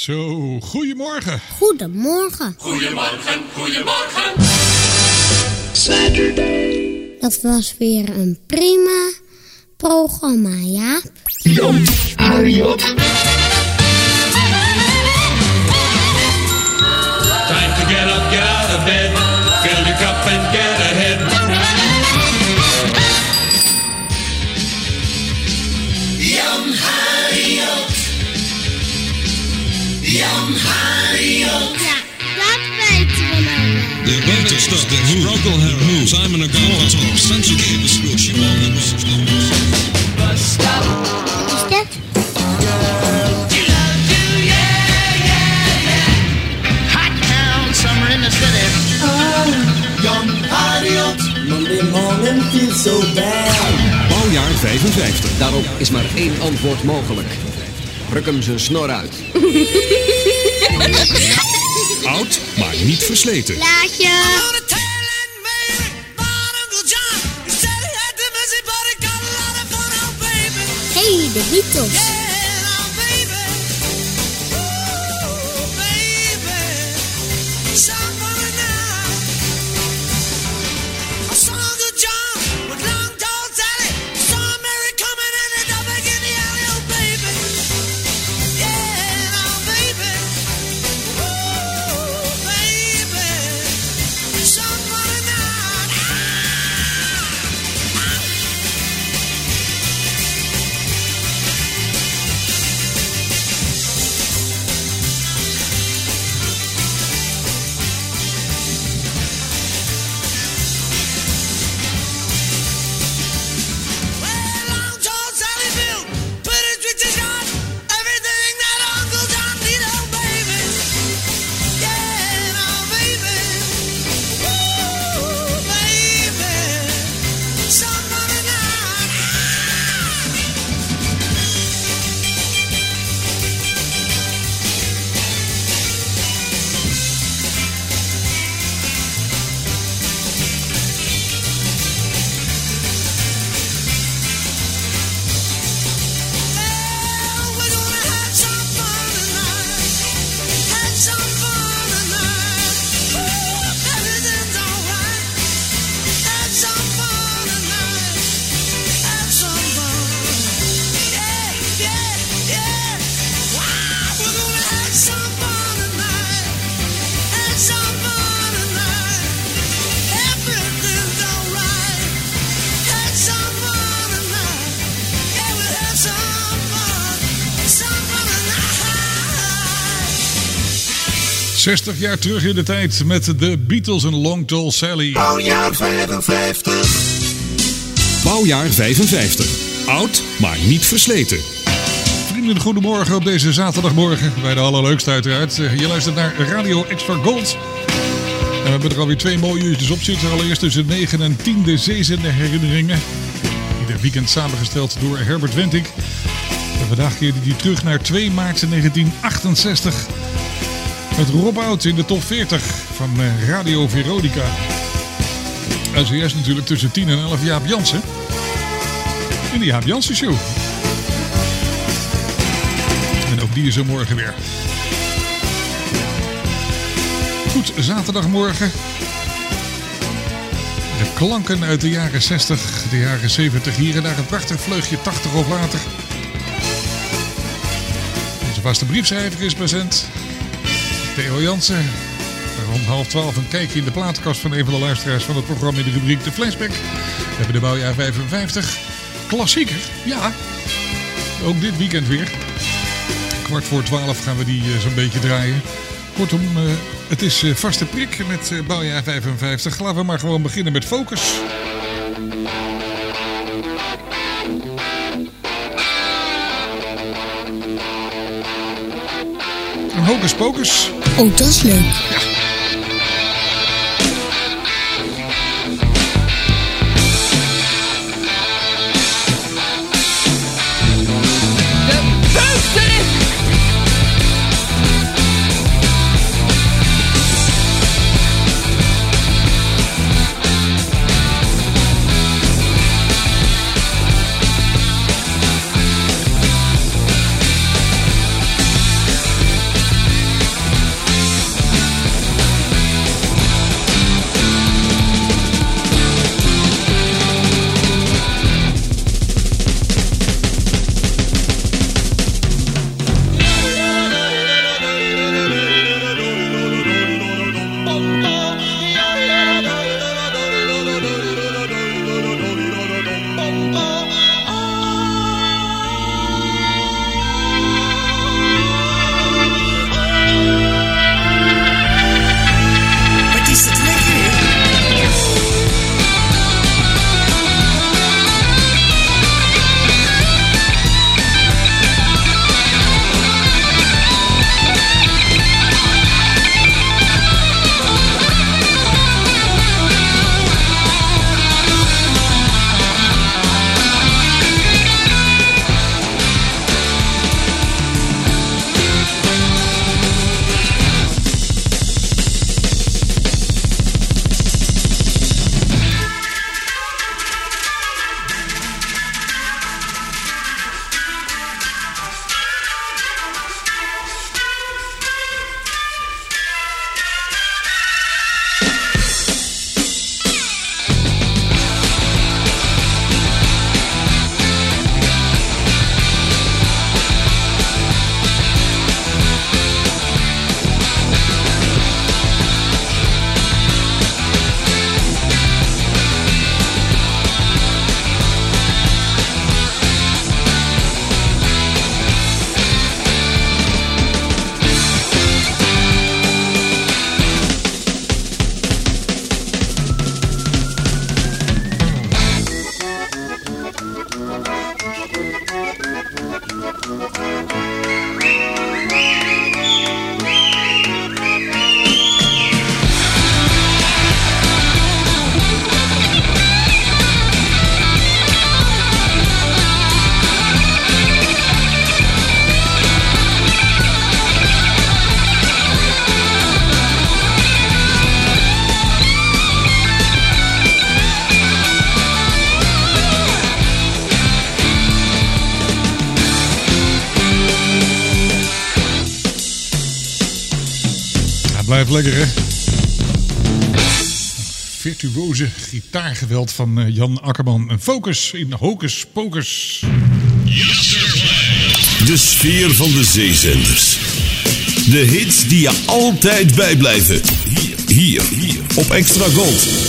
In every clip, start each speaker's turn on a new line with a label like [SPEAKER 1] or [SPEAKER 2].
[SPEAKER 1] Zo, goedemorgen.
[SPEAKER 2] Goedemorgen.
[SPEAKER 3] Goedemorgen, goedemorgen.
[SPEAKER 2] Dat was weer een prima programma, ja?
[SPEAKER 3] Jan, Harriot.
[SPEAKER 4] Who, Procol Harum, Simon and Garfunkel, Sansa gave us what she wanted.
[SPEAKER 2] Is dat?
[SPEAKER 5] Hot town, summer in the city.
[SPEAKER 3] Jan Harriot.
[SPEAKER 6] Monday morning feels so bad.
[SPEAKER 7] Bouwjaar 55. Daarop is maar één antwoord mogelijk. Ruk hem zijn snor uit.
[SPEAKER 4] Oud, maar niet versleten.
[SPEAKER 2] Laatje. bebito.
[SPEAKER 1] 60 jaar terug in de tijd met de Beatles en Long Tall Sally.
[SPEAKER 3] Bouwjaar 55.
[SPEAKER 4] Bouwjaar 55. Oud, maar niet versleten.
[SPEAKER 1] Vrienden, goedemorgen op deze zaterdagmorgen. Bij de allerleukste uiteraard. Eh, je luistert naar Radio Extra Gold. En we hebben er alweer twee mooie uurtjes op zitten. Allereerst tussen 9 en 10 de zeezende herinneringen. Ieder weekend samengesteld door Herbert Wentink. En vandaag keerde hij terug naar 2 maart 1968... Met Rob in de top 40 van eh, Radio Veronica. En zojuist natuurlijk tussen 10 en 11 Jaap Jansen. In de Jaap Jansen Show. En ook die is er morgen weer. Goed, zaterdagmorgen. De klanken uit de jaren 60, de jaren 70. Hier en daar een prachtig vleugje 80 of later. Onze vaste briefschrijver is present. Theo Jansen. Rond half twaalf een kijkje in de platenkast van een van de luisteraars van het programma in de rubriek De Flashback. We hebben de bouwjaar 55. Klassieker, ja. Ook dit weekend weer. Kwart voor twaalf gaan we die eh, zo'n beetje draaien. Kortom, eh, het is eh, vaste prik met bouwjaar 55. Laten we maar gewoon beginnen met Focus. Een hocus pocus.
[SPEAKER 2] Oh,
[SPEAKER 1] blijft lekker, hè? Virtuose gitaargeweld van eh, Jan Akkerman. Een focus in Hocus Pocus.
[SPEAKER 8] De sfeer van de zeezenders. De hits die je altijd bijblijven. Hier, hier, hier op Extra Gold.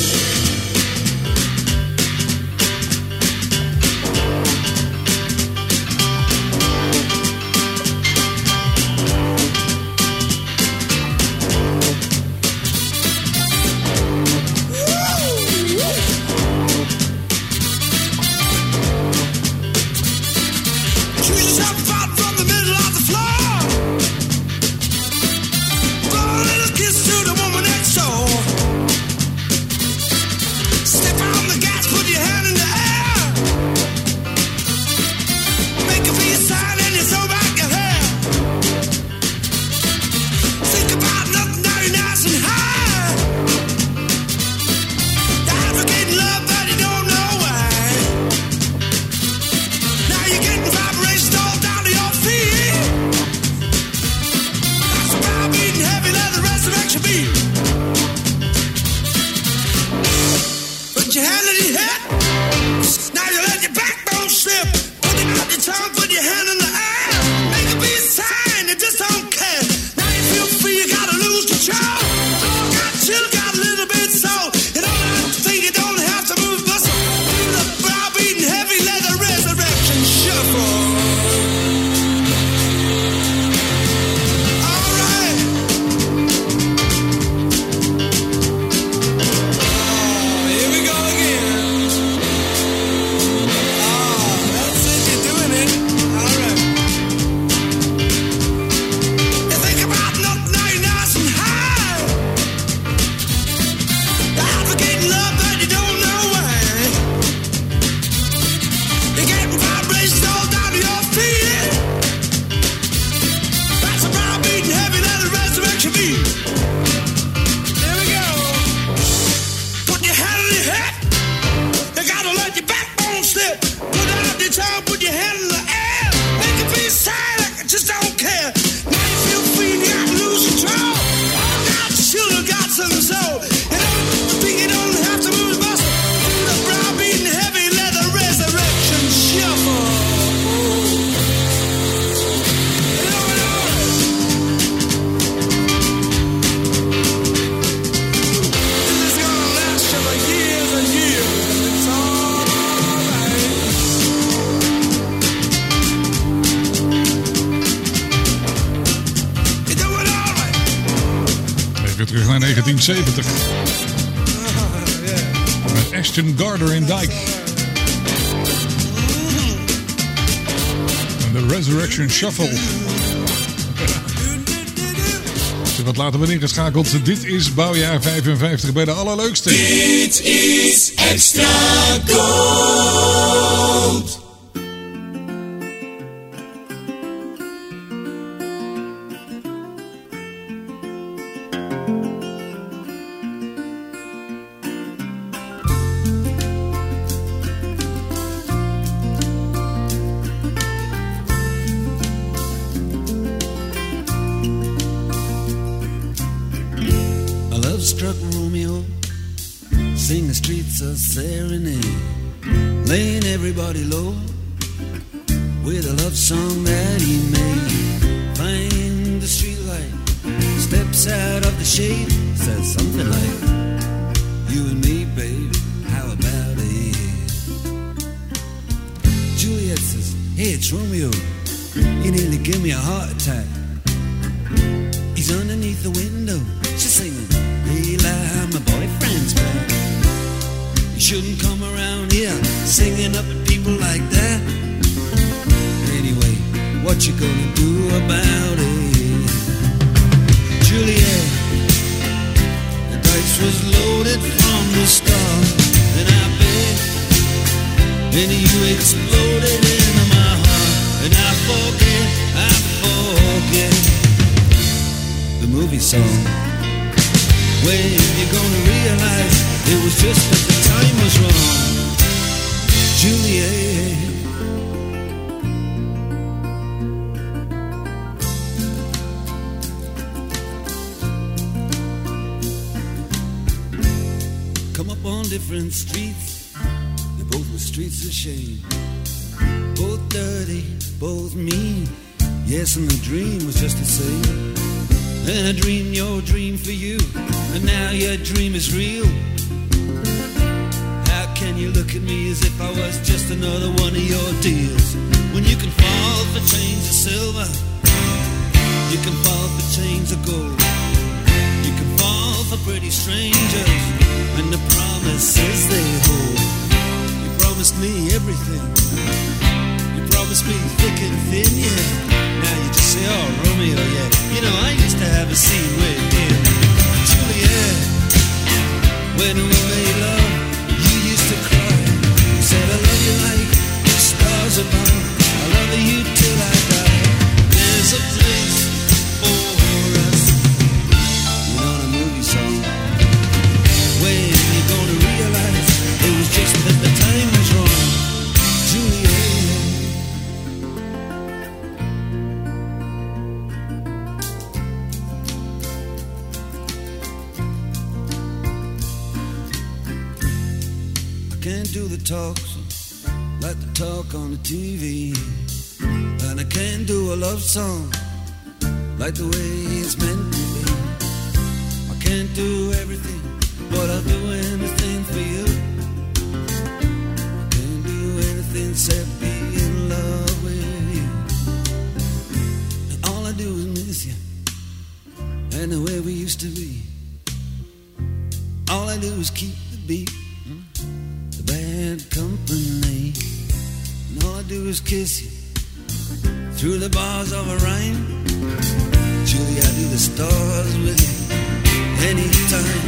[SPEAKER 1] later ben ingeschakeld. Dit is bouwjaar 55 bij de allerleukste.
[SPEAKER 9] Dit is extra gold. Different streets. They both were streets of shame. Both dirty, both mean. Yes, and the dream was just the same. And I dreamed your dream for you, and now your dream is real. How can you look at me as if I was just another one of your deals? When you can fall for chains of silver, you can fall for chains of gold. For pretty strangers and the promises they hold. You promised me everything. You promised me thick and thin, yeah. Now you just say, oh, Romeo, yeah. You know, I used to have a scene with him. Juliet, when we made love, you used to cry. You said, I love you like the stars above. I love you till I die. There's a place talks like the talk on the TV. And I can't do a love song like the way it's meant to be. I can't do everything, do is kiss you through the bars of a rhyme. Julie, I do the stars with you anytime.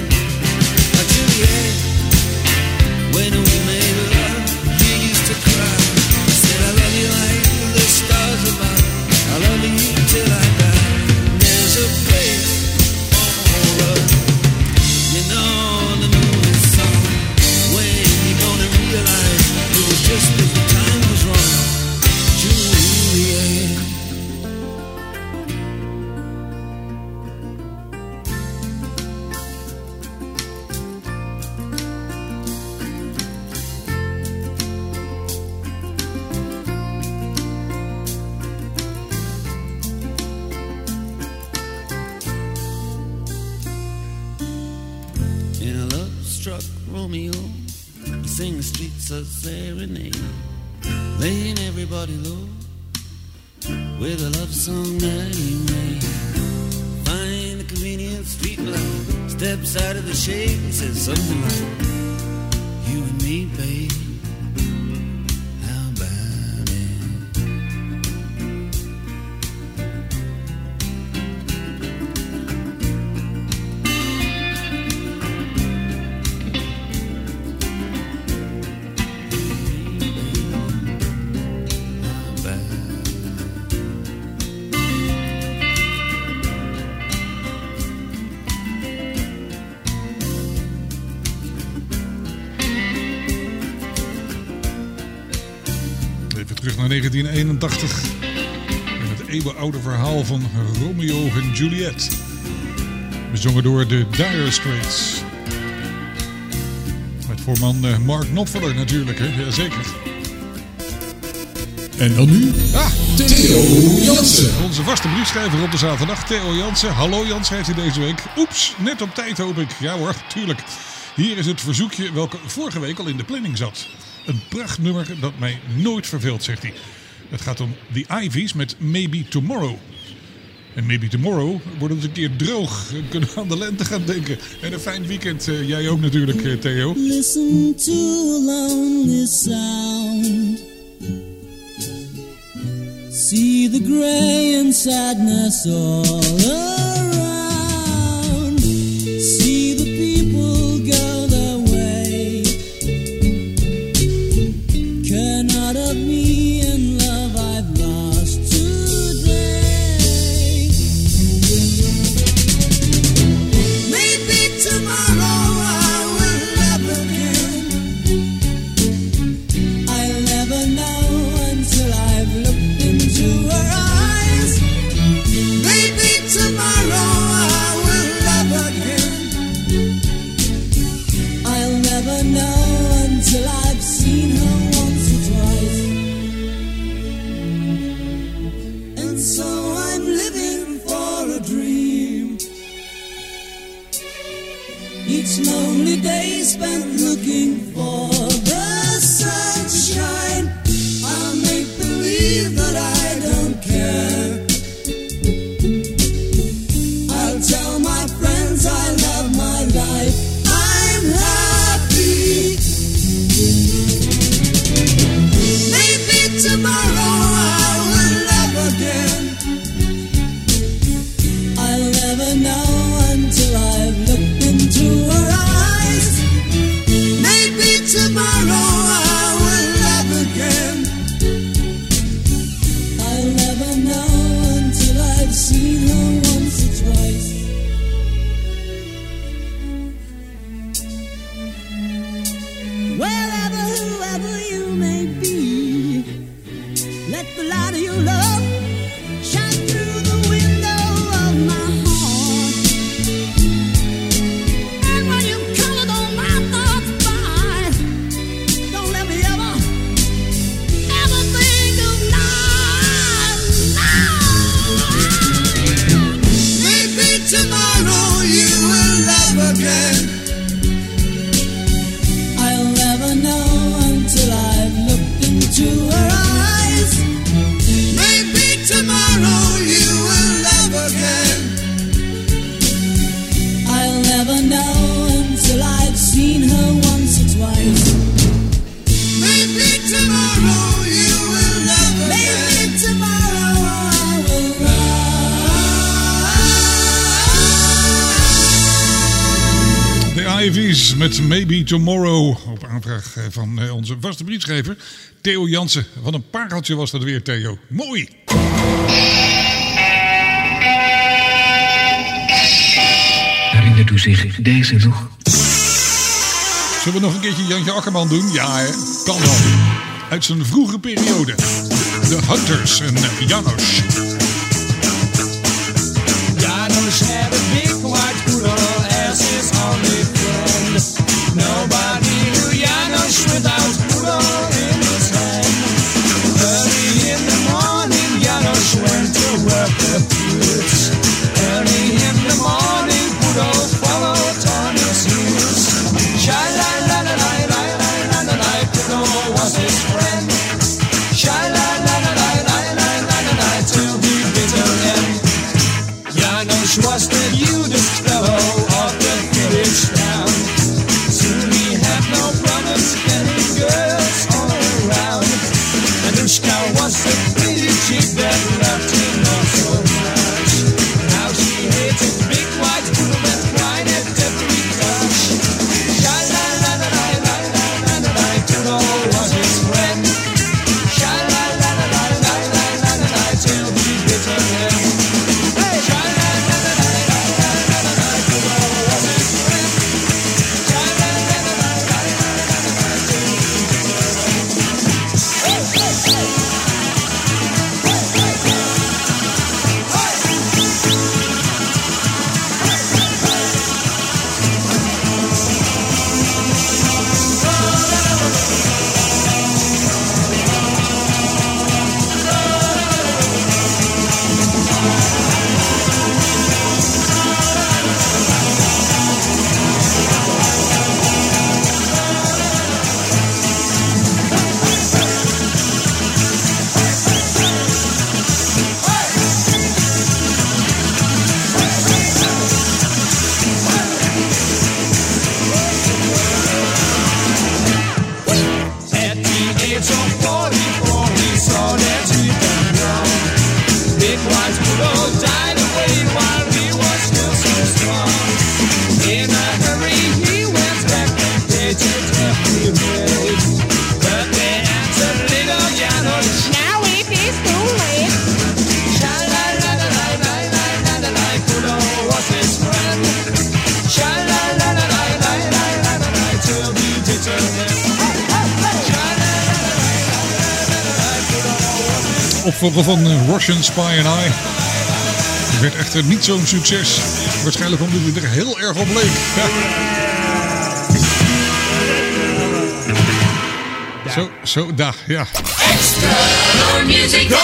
[SPEAKER 9] Now, Juliet, when we made love, you used to cry. I said, I love you like the stars above. I love you till I die. There's a place for us. You know the movie song. When you gonna realize it was just that
[SPEAKER 1] Even terug naar 1981. En het eeuwenoude verhaal van Romeo en Juliet. Bezongen door de Dire Straits. Met voorman eh, Mark Knopfler natuurlijk, hè? Jazeker.
[SPEAKER 10] En dan nu
[SPEAKER 1] Ah,
[SPEAKER 10] Theo Jansen.
[SPEAKER 1] onze vaste briefschrijver op de zaterdag, Theo Jansen. Hallo Jans, heeft hij deze week. Oeps, net op tijd hoop ik. Ja hoor, tuurlijk. Hier is het verzoekje welke vorige week al in de planning zat. Een prachtnummer dat mij nooit verveelt, zegt hij. Het gaat om The Ivies met Maybe Tomorrow. En Maybe Tomorrow wordt het een keer droog. We kunnen aan de lente gaan denken. En een fijn weekend. eh, jij ook natuurlijk, eh, Theo.
[SPEAKER 11] Listen to lonely sound. See the gray and sadness all Tomorrow.
[SPEAKER 1] Op aanvraag eh, van eh, onze vaste briefschrijver Theo Jansen. van een pareltje was dat weer, Theo. Mooi!
[SPEAKER 12] Herinnert u zich deze nog?
[SPEAKER 1] Zullen we nog een keertje Jantje Akkerman doen? Ja, kan wel. Uit zijn vroege periode. De Hunters en Janos.
[SPEAKER 6] Janos had
[SPEAKER 1] Russian Spy and I. Het werd echter eh, niet zo'n succes. Waarschijnlijk omdat hij er heel erg op leek. Ja. Zo, zo, dag ja.
[SPEAKER 13] Extra music, go!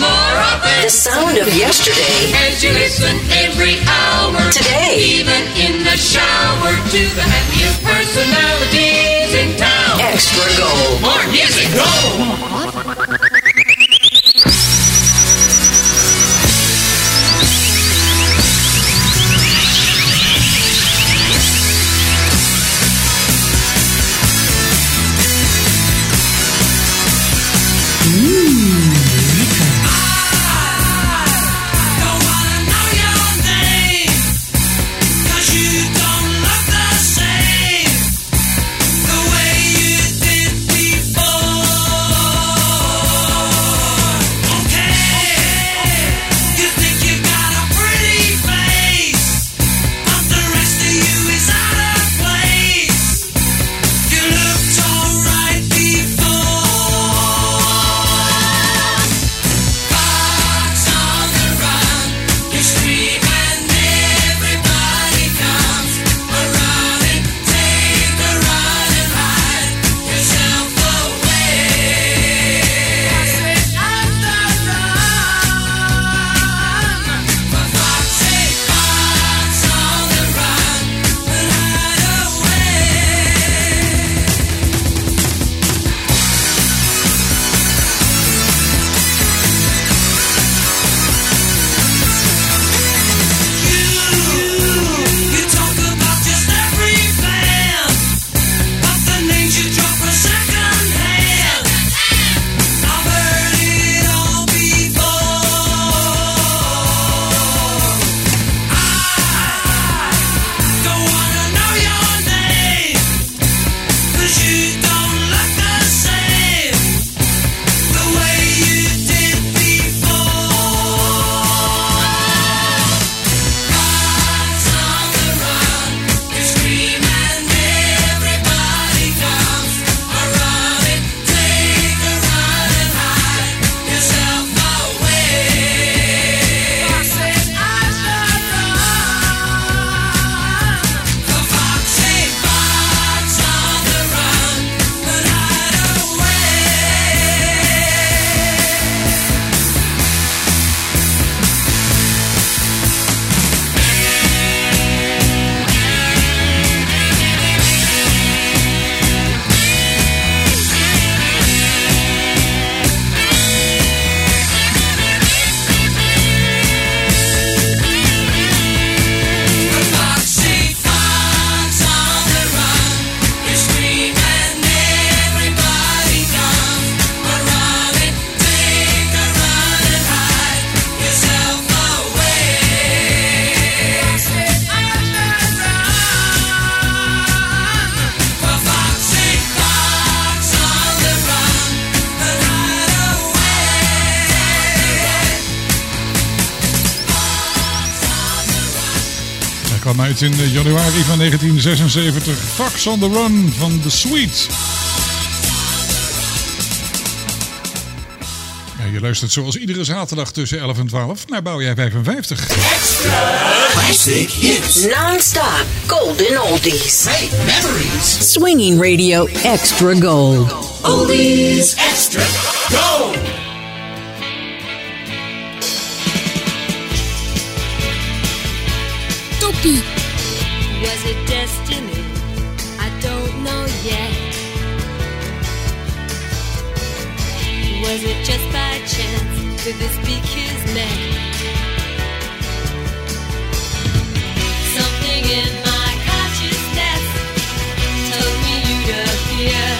[SPEAKER 13] More often.
[SPEAKER 8] The sound of yesterday.
[SPEAKER 13] As you listen every hour.
[SPEAKER 8] Today.
[SPEAKER 13] Even in the shower. To the happiest personalities in town.
[SPEAKER 7] Extra go!
[SPEAKER 13] More music, go!
[SPEAKER 1] Januari van 1976. Fox on the Run van The Sweet. Ja, je luistert zoals iedere zaterdag tussen 11 en 12 naar Bouwjaar 55.
[SPEAKER 8] Classic hits.
[SPEAKER 14] Non-stop golden oldies.
[SPEAKER 8] Great memories.
[SPEAKER 14] Swinging Radio Extra Gold.
[SPEAKER 8] Oldies extra. Go!
[SPEAKER 15] Was it just by chance? Could this be kismet? Something in my consciousness told me you'd appear.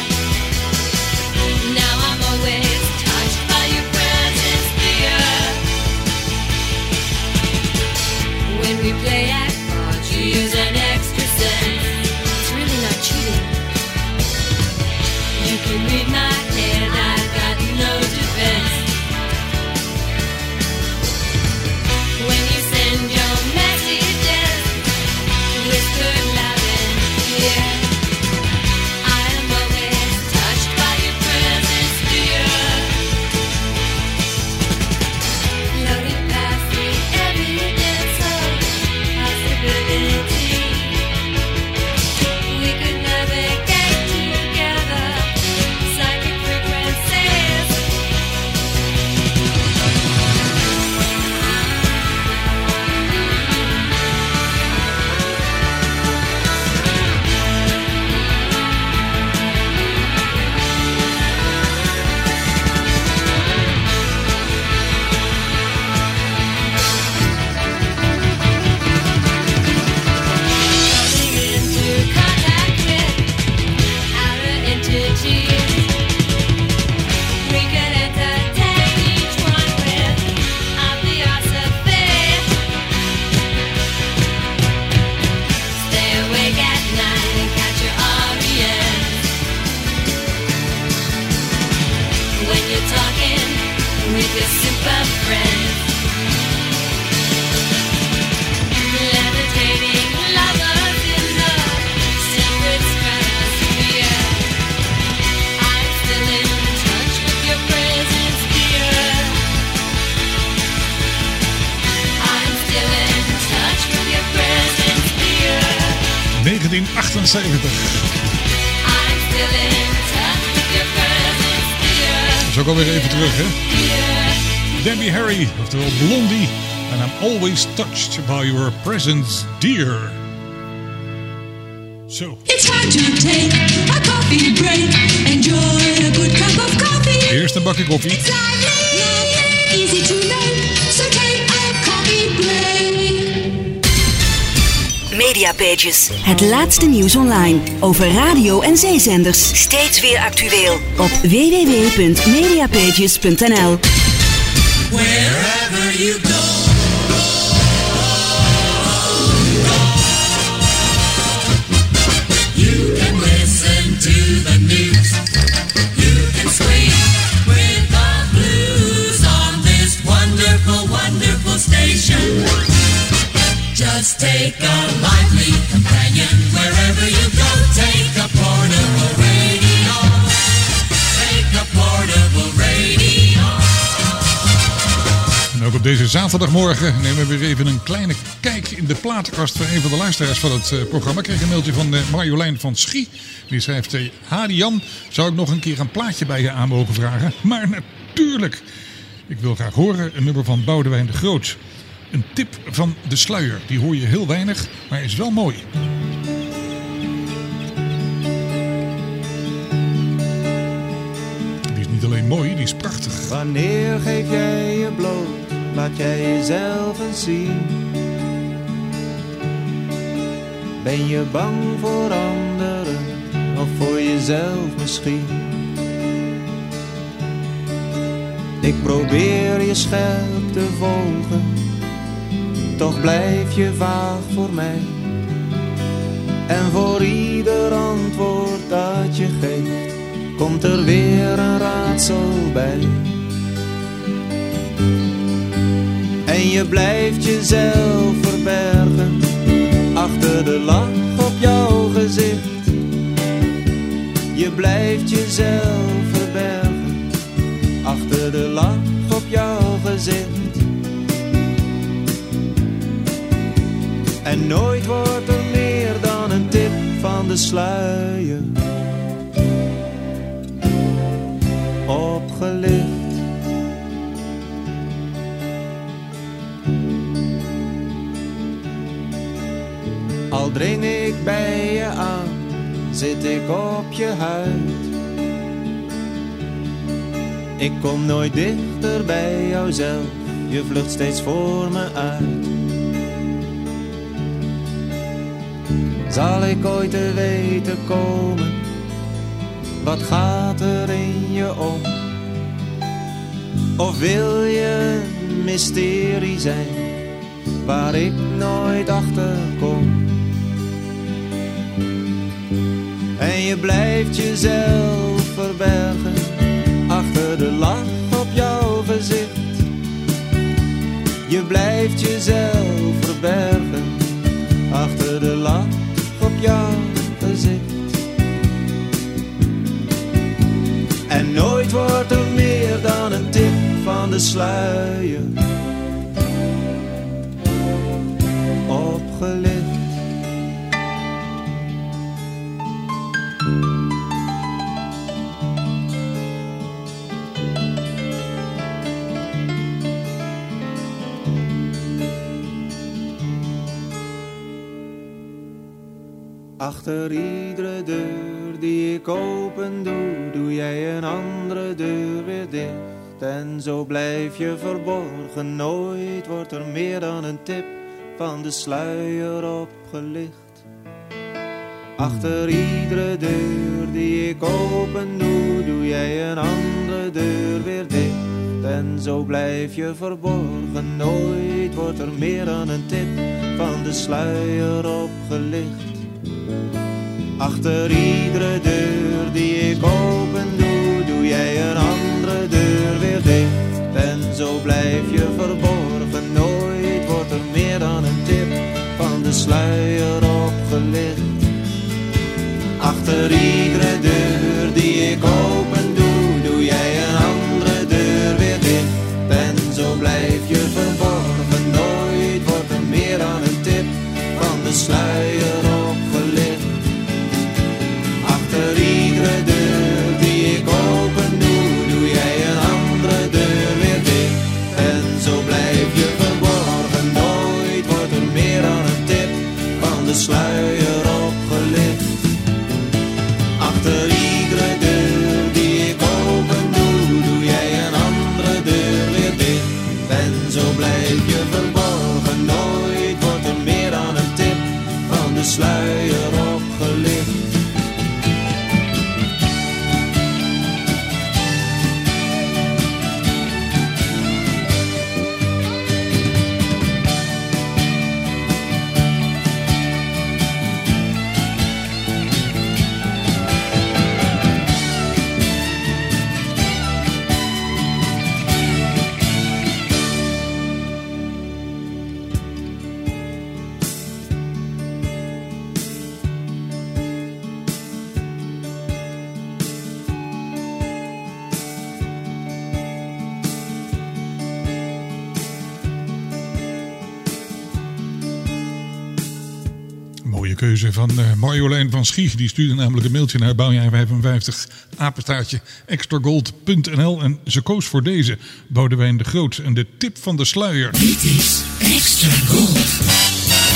[SPEAKER 1] 1978. Dat is ook alweer even terug, hè? Debbie Harry, oftewel Blondie. And I'm always touched by your presence, dear. Zo.
[SPEAKER 11] It's hard to take a coffee break. Enjoy a good cup of coffee.
[SPEAKER 1] Eerst een bakje koffie.
[SPEAKER 11] It's easy to make. So take a coffee break.
[SPEAKER 14] Mediapages. Het laatste nieuws online over radio en zeezenders. Steeds weer actueel op www.mediapages.nl.
[SPEAKER 11] Wherever you go.
[SPEAKER 8] Take a lively companion wherever you go. Take a portable radio. Take a portable radio.
[SPEAKER 1] En ook op deze zaterdagmorgen nemen we weer even een kleine kijk in de platenkast van een van de luisteraars van het eh, programma. Ik kreeg een mailtje van eh, Marjolein van Schie. Die schrijft, eh, Hadi Jan, zou ik nog een keer een plaatje bij je aan mogen vragen? Maar natuurlijk. Ik wil graag horen een nummer van Boudewijn de Groot. Een tip van de sluier. Die hoor je heel weinig, maar is wel mooi. Die is niet alleen mooi, die is prachtig.
[SPEAKER 16] Wanneer geef jij je bloot? Laat jij jezelf eens zien. Ben je bang voor anderen of voor jezelf misschien? Ik probeer je scherp te volgen, toch blijf je vaag voor mij. En voor ieder antwoord dat je geeft, komt er weer een raadsel bij. En je blijft jezelf verbergen achter de lach op jouw gezicht. Je blijft jezelf verbergen achter de lach op jouw gezicht. En nooit wordt er meer dan een tip van de sluier opgelicht. Al dring ik bij je aan, zit ik op je huid. Ik kom nooit dichter bij jouzelf, je vlucht steeds voor me uit. Zal ik ooit te weten komen, wat gaat er in je om? Of wil je een mysterie zijn, waar ik nooit achter kom? En je blijft jezelf verbergen achter de lach op jouw gezicht. Je blijft jezelf verbergen achter de lach jouw gezicht. En nooit wordt er meer dan een tip van de sluier Achter iedere deur die ik open doe, doe jij een andere deur weer dicht. En zo blijf je verborgen, nooit wordt er meer dan een tip van de sluier opgelicht. Achter iedere deur die ik open doe, doe jij een andere deur weer dicht. En zo blijf je verborgen, nooit wordt er meer dan een tip van de sluier opgelicht. Achter iedere deur die ik open doe, doe jij een andere deur weer dicht. En zo blijf je verborgen, nooit wordt er meer dan een tip van de sluier opgelicht. Achter iedere deur die ik open doe, doe jij een andere deur weer dicht. En zo blijf je verborgen, nooit wordt er meer dan een tip van de sluier
[SPEAKER 1] Marjolein van Schieg die stuurde namelijk een mailtje naar bouwjaar55 extragold.nl en ze koos voor deze, Boudewijn de Groot. En de tip van de sluier.
[SPEAKER 17] Dit is Extra Gold.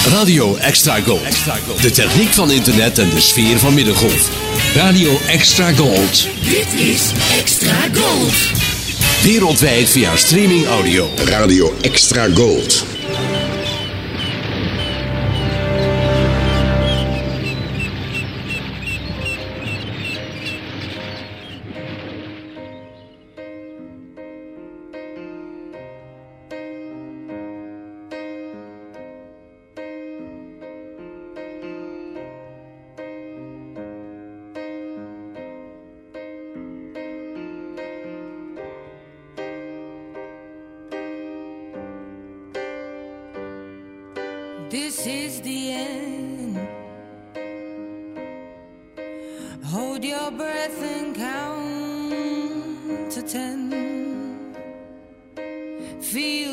[SPEAKER 4] Radio Extra Gold. Extra Gold. De techniek van internet en de sfeer van middengolf. Radio Extra Gold.
[SPEAKER 17] Dit is Extra Gold.
[SPEAKER 4] Wereldwijd via streaming audio.
[SPEAKER 10] Radio Extra Gold.
[SPEAKER 11] This is the end. Hold your breath and count to ten. Feel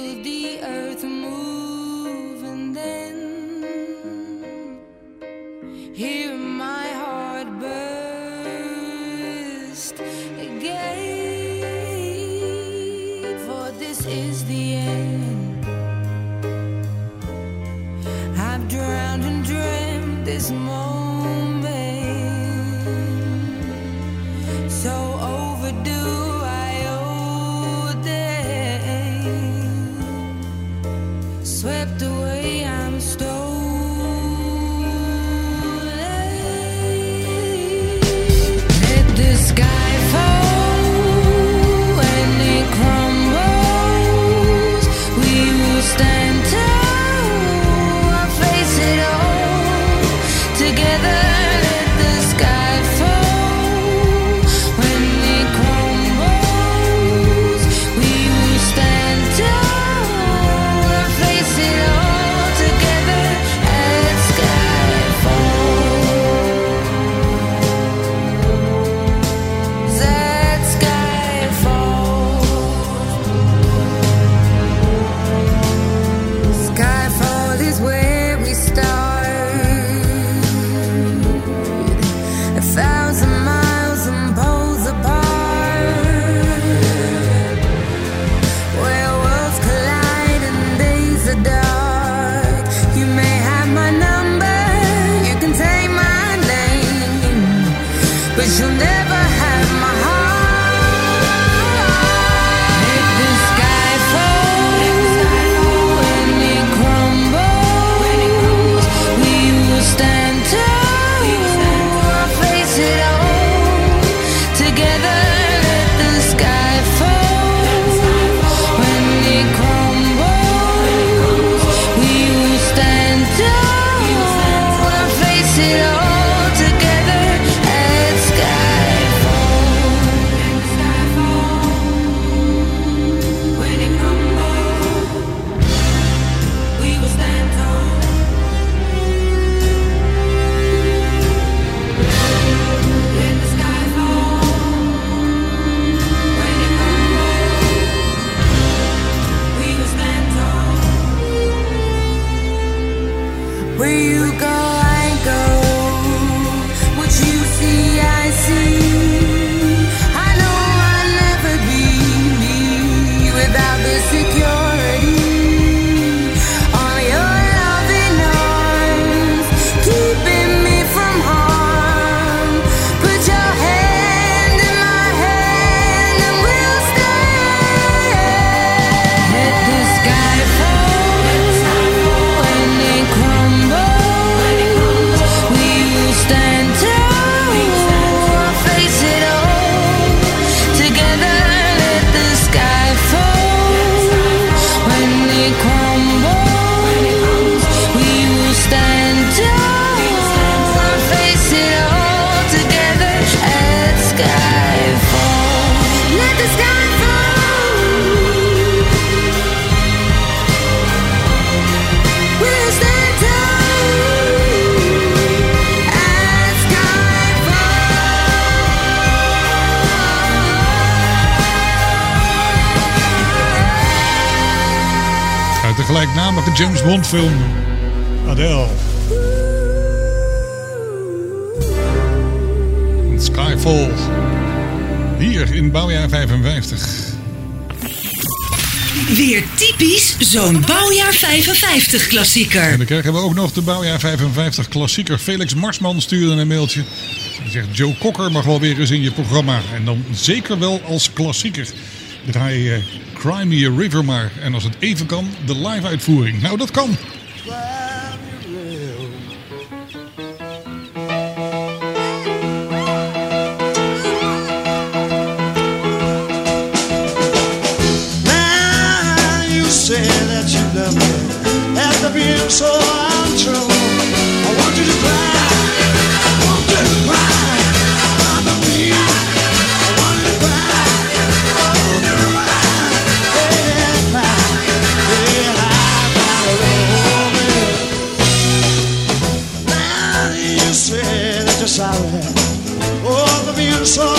[SPEAKER 1] James Bond film? Adele. Skyfall. Hier in bouwjaar 55.
[SPEAKER 14] Weer typisch zo'n bouwjaar 55 klassieker.
[SPEAKER 1] En dan krijgen we ook nog de bouwjaar 55 klassieker. Felix Marsman stuurde een mailtje. Hij zegt Joe Cocker mag wel weer eens in je programma. En dan zeker wel als klassieker. Draai eh, Cry Me a River maar. En als het even kan, de live uitvoering. Nou, dat kan.
[SPEAKER 2] So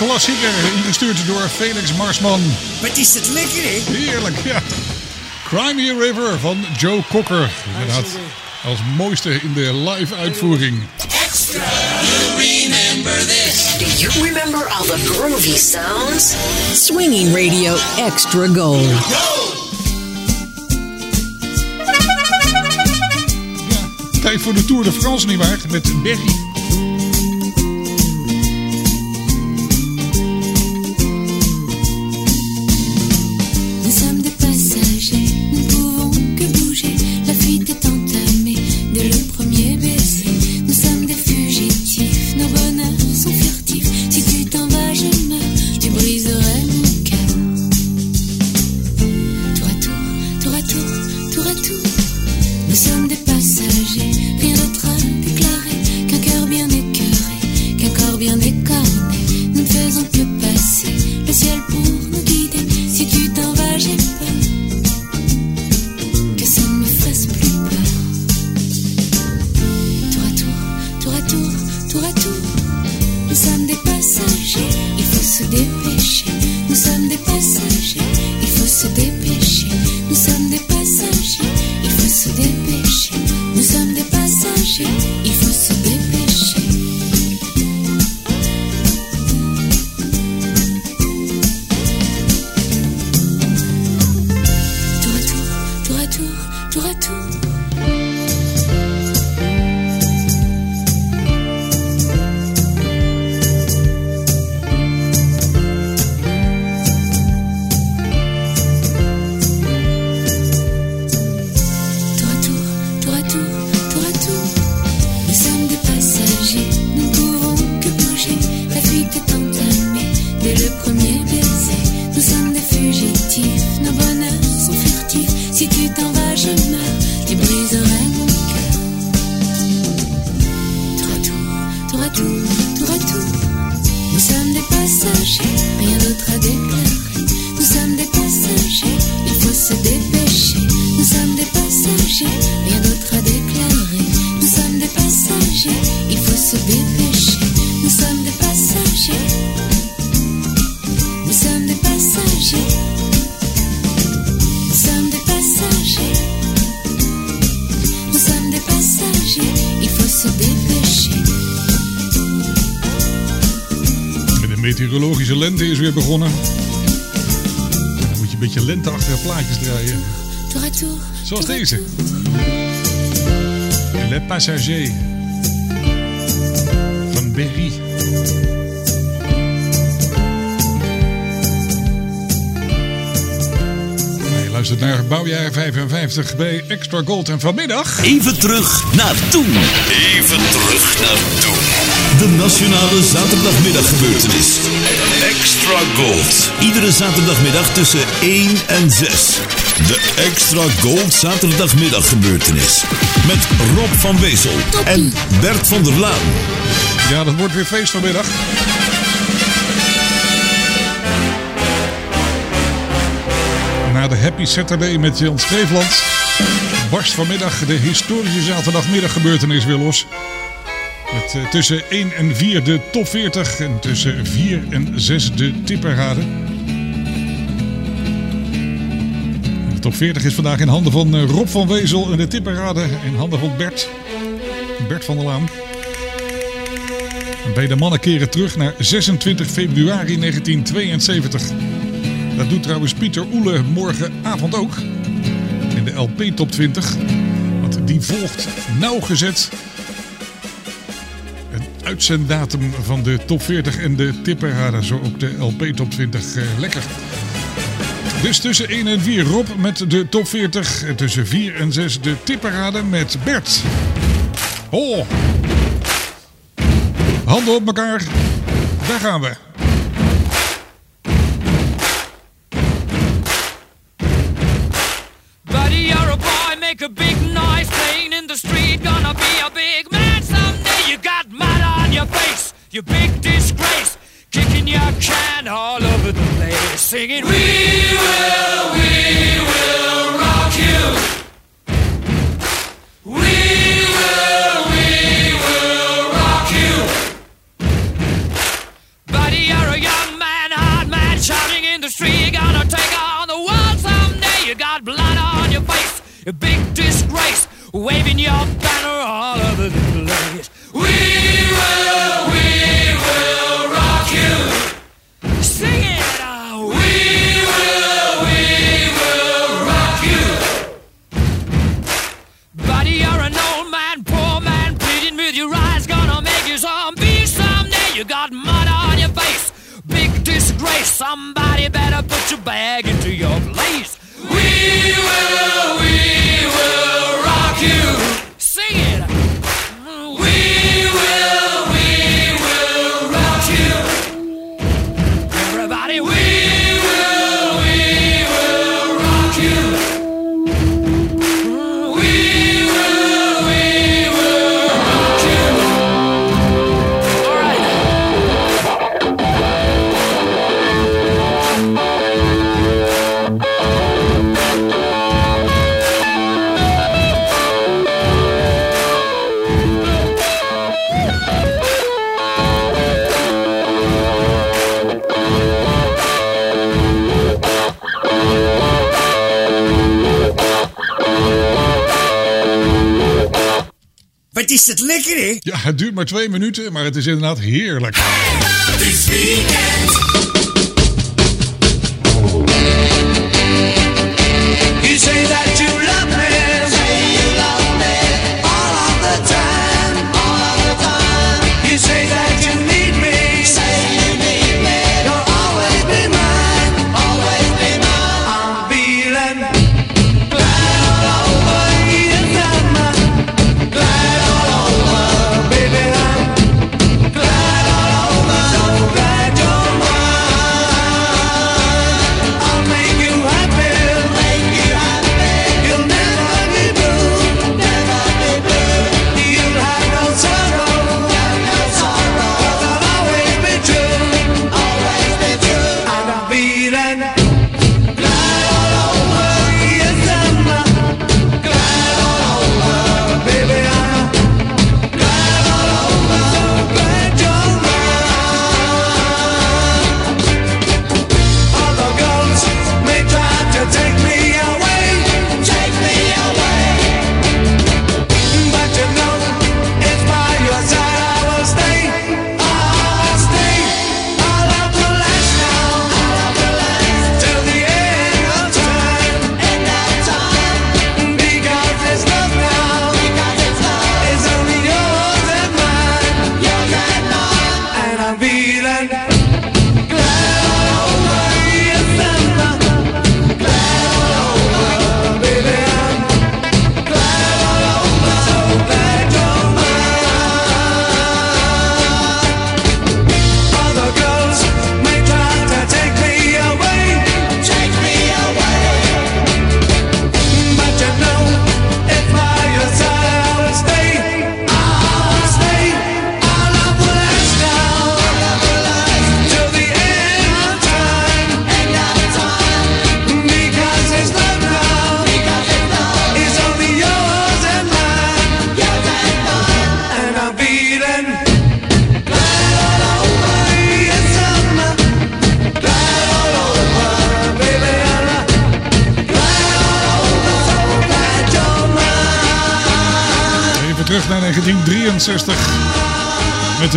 [SPEAKER 1] een klassieker, ingestuurd door Felix Marsman.
[SPEAKER 9] Wat is het lekker, hè?
[SPEAKER 1] Heerlijk, ja. Cry Me a River van Joe Cocker. Inderdaad, als mooiste in de live uitvoering.
[SPEAKER 8] Extra. You remember this.
[SPEAKER 14] Do you remember all the groovy sounds? Swinging Radio Extra Gold.
[SPEAKER 1] Tijd voor de Tour de France, nietwaar? Met Berry. Meteorologische lente is weer begonnen. Dan moet je een beetje lenteachtige plaatjes draaien. Zoals deze. Le Passager. Van Berry. Luistert naar bouwjaar 55 bij Extra Gold. En vanmiddag...
[SPEAKER 10] Even terug naar toen. Even terug naar toen. De Nationale Zaterdagmiddaggebeurtenis. Extra Gold. Iedere zaterdagmiddag tussen 1 en 6. De Extra Gold Zaterdagmiddaggebeurtenis. Met Rob van Wezel en Bert van der Laan.
[SPEAKER 1] Ja, dat wordt weer feest vanmiddag. Na de Happy Saturday met Jan Streefland barst vanmiddag de historische zaterdagmiddaggebeurtenis weer los. Met eh, tussen 1 en 4 de top 40 en tussen 4 en 6 de tipperraden. De top 40 is vandaag in handen van eh, Rob van Wezel en de tipperraden in handen van Bert. Bert van der Laan. Beide mannen keren terug naar 26 februari 1972. Dat doet trouwens Pieter Oele morgenavond ook. In de LP Top 20. Want die volgt nauwgezet een uitzenddatum van de Top 40 en de tipperraden. Zo ook de LP Top 20. eh, lekker. Dus tussen 1 en 4 Rob met de Top 40. En tussen 4 en 6 de tipperraden met Bert. Oh! Handen op elkaar. Daar gaan we.
[SPEAKER 18] You big disgrace. Kicking your can all over the place, singing, We will, we will rock you. We will, we will rock you. Buddy, you're a young man, hard man, shouting in the street. Gonna take on the world someday. You got blood on your face, a big disgrace, waving your banner all over the place. We will, we will Somebody better put your bag into your place. We will, we will rock you. Sing it. We will,
[SPEAKER 2] Is het lekker, hè?
[SPEAKER 1] Ja, het duurt maar twee minuten, maar het is inderdaad heerlijk.
[SPEAKER 8] This weekend.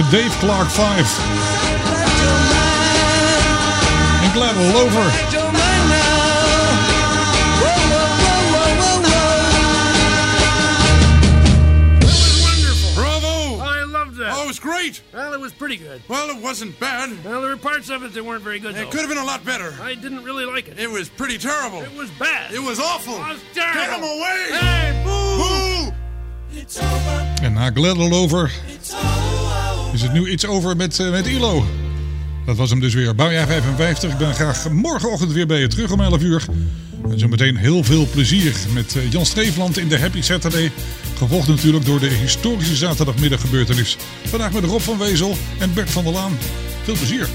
[SPEAKER 1] Dave Clark 5. En Glad All Over. That was wonderful.
[SPEAKER 19] Bravo!
[SPEAKER 20] Oh, I loved that.
[SPEAKER 19] Oh, it was great.
[SPEAKER 20] Well, it was pretty good.
[SPEAKER 19] Well, it wasn't bad.
[SPEAKER 20] Well, there were parts of it that weren't very good.
[SPEAKER 19] It
[SPEAKER 20] though.
[SPEAKER 19] could have been a lot better.
[SPEAKER 20] I didn't really like it.
[SPEAKER 19] It was pretty terrible.
[SPEAKER 20] It was bad.
[SPEAKER 19] It was awful.
[SPEAKER 20] It was terrible.
[SPEAKER 19] Get him away!
[SPEAKER 20] Hey, boo!
[SPEAKER 19] Boo!
[SPEAKER 2] It's over.
[SPEAKER 1] En na Glad All Over
[SPEAKER 2] It's over.
[SPEAKER 1] Is het nu iets over met, eh, met ILO. Dat was hem dus weer. Bouwjaar 55. Ik ben graag morgenochtend weer bij je terug om 11 uur. En zometeen heel veel plezier met eh, Jan Streefland in de Happy Saturday. Gevolgd natuurlijk door de historische zaterdagmiddaggebeurtenis. Vandaag met Rob van Wezel en Bert van der Laan. Veel plezier.